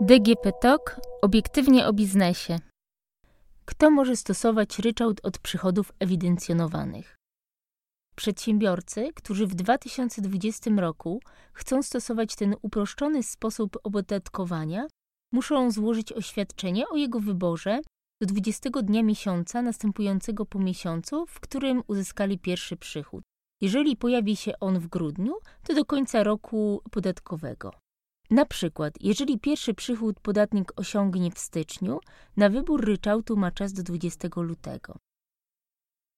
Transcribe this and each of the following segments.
DGP TOK obiektywnie o biznesie. Kto może stosować ryczałt od przychodów ewidencjonowanych? Przedsiębiorcy, którzy w 2020 roku chcą stosować ten uproszczony sposób opodatkowania, muszą złożyć oświadczenie o jego wyborze do 20 dnia miesiąca następującego po miesiącu, w którym uzyskali pierwszy przychód. Jeżeli pojawi się on w grudniu, to do końca roku podatkowego. Na przykład, jeżeli pierwszy przychód podatnik osiągnie w styczniu, na wybór ryczałtu ma czas do 20 lutego.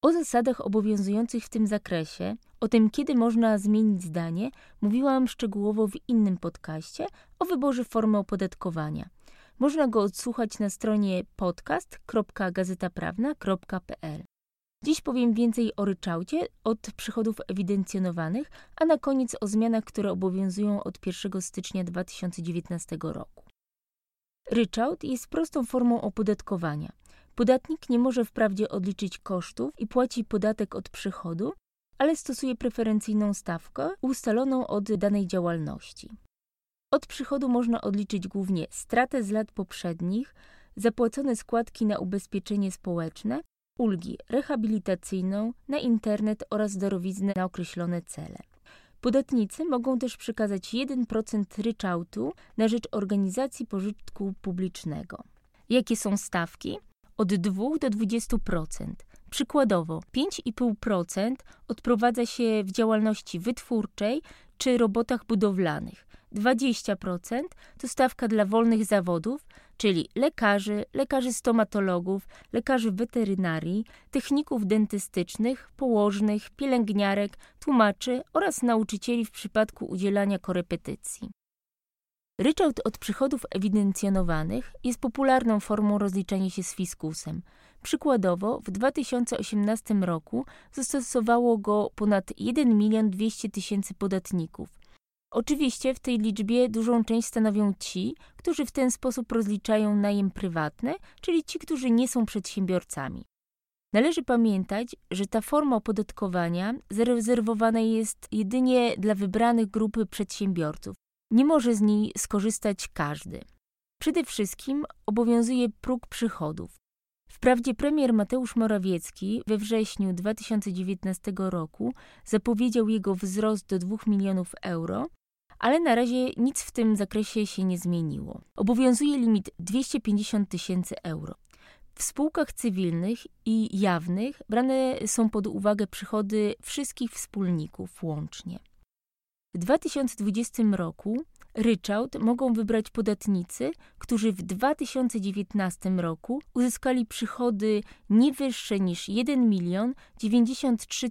O zasadach obowiązujących w tym zakresie, o tym kiedy można zmienić zdanie, mówiłam szczegółowo w innym podcaście o wyborze formy opodatkowania. Można go odsłuchać na stronie podcast.gazetaprawna.pl. Dziś powiem więcej o ryczałcie od przychodów ewidencjonowanych, a na koniec o zmianach, które obowiązują od 1 stycznia 2019 roku. Ryczałt jest prostą formą opodatkowania. Podatnik nie może wprawdzie odliczyć kosztów i płaci podatek od przychodu, ale stosuje preferencyjną stawkę ustaloną od danej działalności. Od przychodu można odliczyć głównie stratę z lat poprzednich, zapłacone składki na ubezpieczenie społeczne ulgi rehabilitacyjną, na internet oraz darowiznę na określone cele. Podatnicy mogą też przekazać 1% ryczałtu na rzecz organizacji pożytku publicznego. Jakie są stawki? Od 2 do 20%. Przykładowo 5,5% odprowadza się w działalności wytwórczej czy robotach budowlanych. 20% to stawka dla wolnych zawodów, czyli lekarzy, lekarzy stomatologów, lekarzy weterynarii, techników dentystycznych, położnych, pielęgniarek, tłumaczy oraz nauczycieli w przypadku udzielania korepetycji. Ryczałt od przychodów ewidencjonowanych jest popularną formą rozliczania się z fiskusem. Przykładowo w 2018 roku zastosowało go ponad 1 milion 200 tysięcy podatników. Oczywiście w tej liczbie dużą część stanowią ci, którzy w ten sposób rozliczają najem prywatny, czyli ci, którzy nie są przedsiębiorcami. Należy pamiętać, że ta forma opodatkowania zarezerwowana jest jedynie dla wybranych grupy przedsiębiorców. Nie może z niej skorzystać każdy. Przede wszystkim obowiązuje próg przychodów. Wprawdzie premier Mateusz Morawiecki we wrześniu 2019 roku zapowiedział jego wzrost do 2 milionów euro, ale na razie nic w tym zakresie się nie zmieniło. Obowiązuje limit 250 tysięcy euro. W spółkach cywilnych i jawnych brane są pod uwagę przychody wszystkich wspólników łącznie. W 2020 roku ryczałt mogą wybrać podatnicy, którzy w 2019 roku uzyskali przychody nie wyższe niż 1 milion 93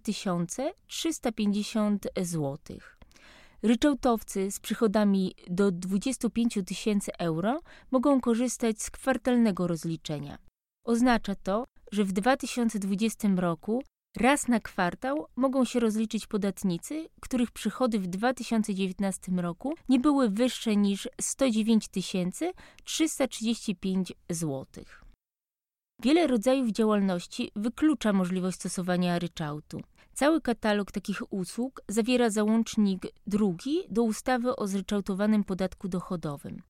350 złotych. Ryczałtowcy z przychodami do 25 tysięcy euro mogą korzystać z kwartalnego rozliczenia. Oznacza to, że w 2020 roku raz na kwartał mogą się rozliczyć podatnicy, których przychody w 2019 roku nie były wyższe niż 109 335 zł. Wiele rodzajów działalności wyklucza możliwość stosowania ryczałtu. Cały katalog takich usług zawiera załącznik drugi do ustawy o zryczałtowanym podatku dochodowym.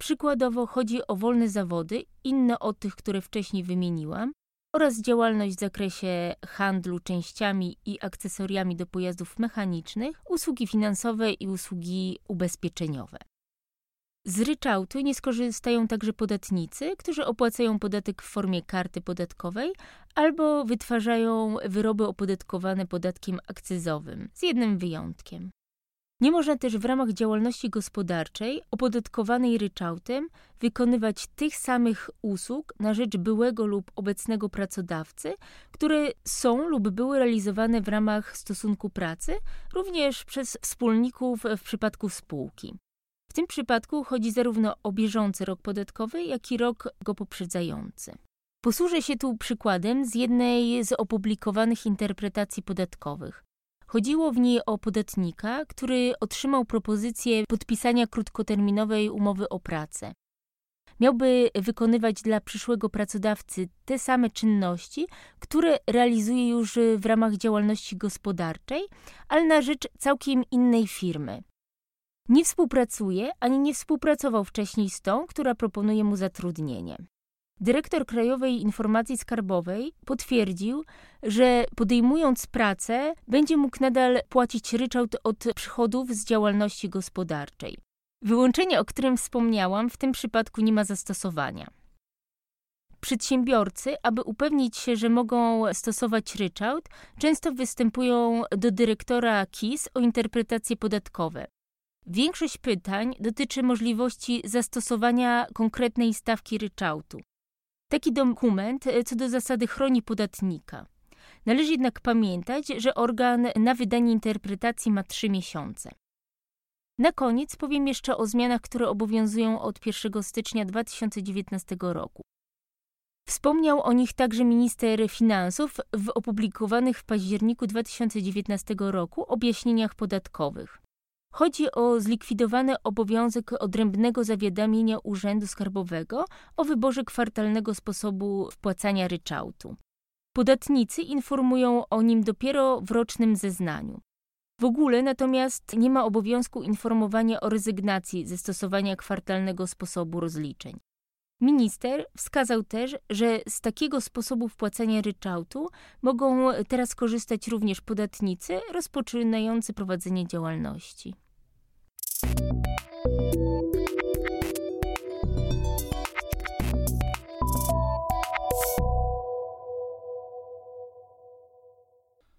Przykładowo chodzi o wolne zawody, inne od tych, które wcześniej wymieniłam, oraz działalność w zakresie handlu częściami i akcesoriami do pojazdów mechanicznych, usługi finansowe i usługi ubezpieczeniowe. Z ryczałtu nie skorzystają także podatnicy, którzy opłacają podatek w formie karty podatkowej albo wytwarzają wyroby opodatkowane podatkiem akcyzowym, z jednym wyjątkiem. Nie można też w ramach działalności gospodarczej opodatkowanej ryczałtem wykonywać tych samych usług na rzecz byłego lub obecnego pracodawcy, które są lub były realizowane w ramach stosunku pracy, również przez wspólników w przypadku spółki. W tym przypadku chodzi zarówno o bieżący rok podatkowy, jak i rok go poprzedzający. Posłużę się tu przykładem z jednej z opublikowanych interpretacji podatkowych. Chodziło w niej o podatnika, który otrzymał propozycję podpisania krótkoterminowej umowy o pracę. Miałby wykonywać dla przyszłego pracodawcy te same czynności, które realizuje już w ramach działalności gospodarczej, ale na rzecz całkiem innej firmy. Nie współpracuje ani nie współpracował wcześniej z tą, która proponuje mu zatrudnienie. Dyrektor Krajowej Informacji Skarbowej potwierdził, że podejmując pracę, będzie mógł nadal płacić ryczałt od przychodów z działalności gospodarczej. Wyłączenie, o którym wspomniałam, w tym przypadku nie ma zastosowania. Przedsiębiorcy, aby upewnić się, że mogą stosować ryczałt, często występują do dyrektora KIS o interpretacje podatkowe. Większość pytań dotyczy możliwości zastosowania konkretnej stawki ryczałtu. Taki dokument e, co do zasady chroni podatnika. Należy jednak pamiętać, że organ na wydanie interpretacji ma trzy miesiące. Na koniec powiem jeszcze o zmianach, które obowiązują od 1 stycznia 2019 roku. Wspomniał o nich także minister finansów w opublikowanych w październiku 2019 roku objaśnieniach podatkowych. Chodzi o zlikwidowany obowiązek odrębnego zawiadamienia Urzędu Skarbowego o wyborze kwartalnego sposobu wpłacania ryczałtu. Podatnicy informują o nim dopiero w rocznym zeznaniu. W ogóle natomiast nie ma obowiązku informowania o rezygnacji ze stosowania kwartalnego sposobu rozliczeń. Minister wskazał też, że z takiego sposobu wpłacania ryczałtu mogą teraz korzystać również podatnicy rozpoczynający prowadzenie działalności.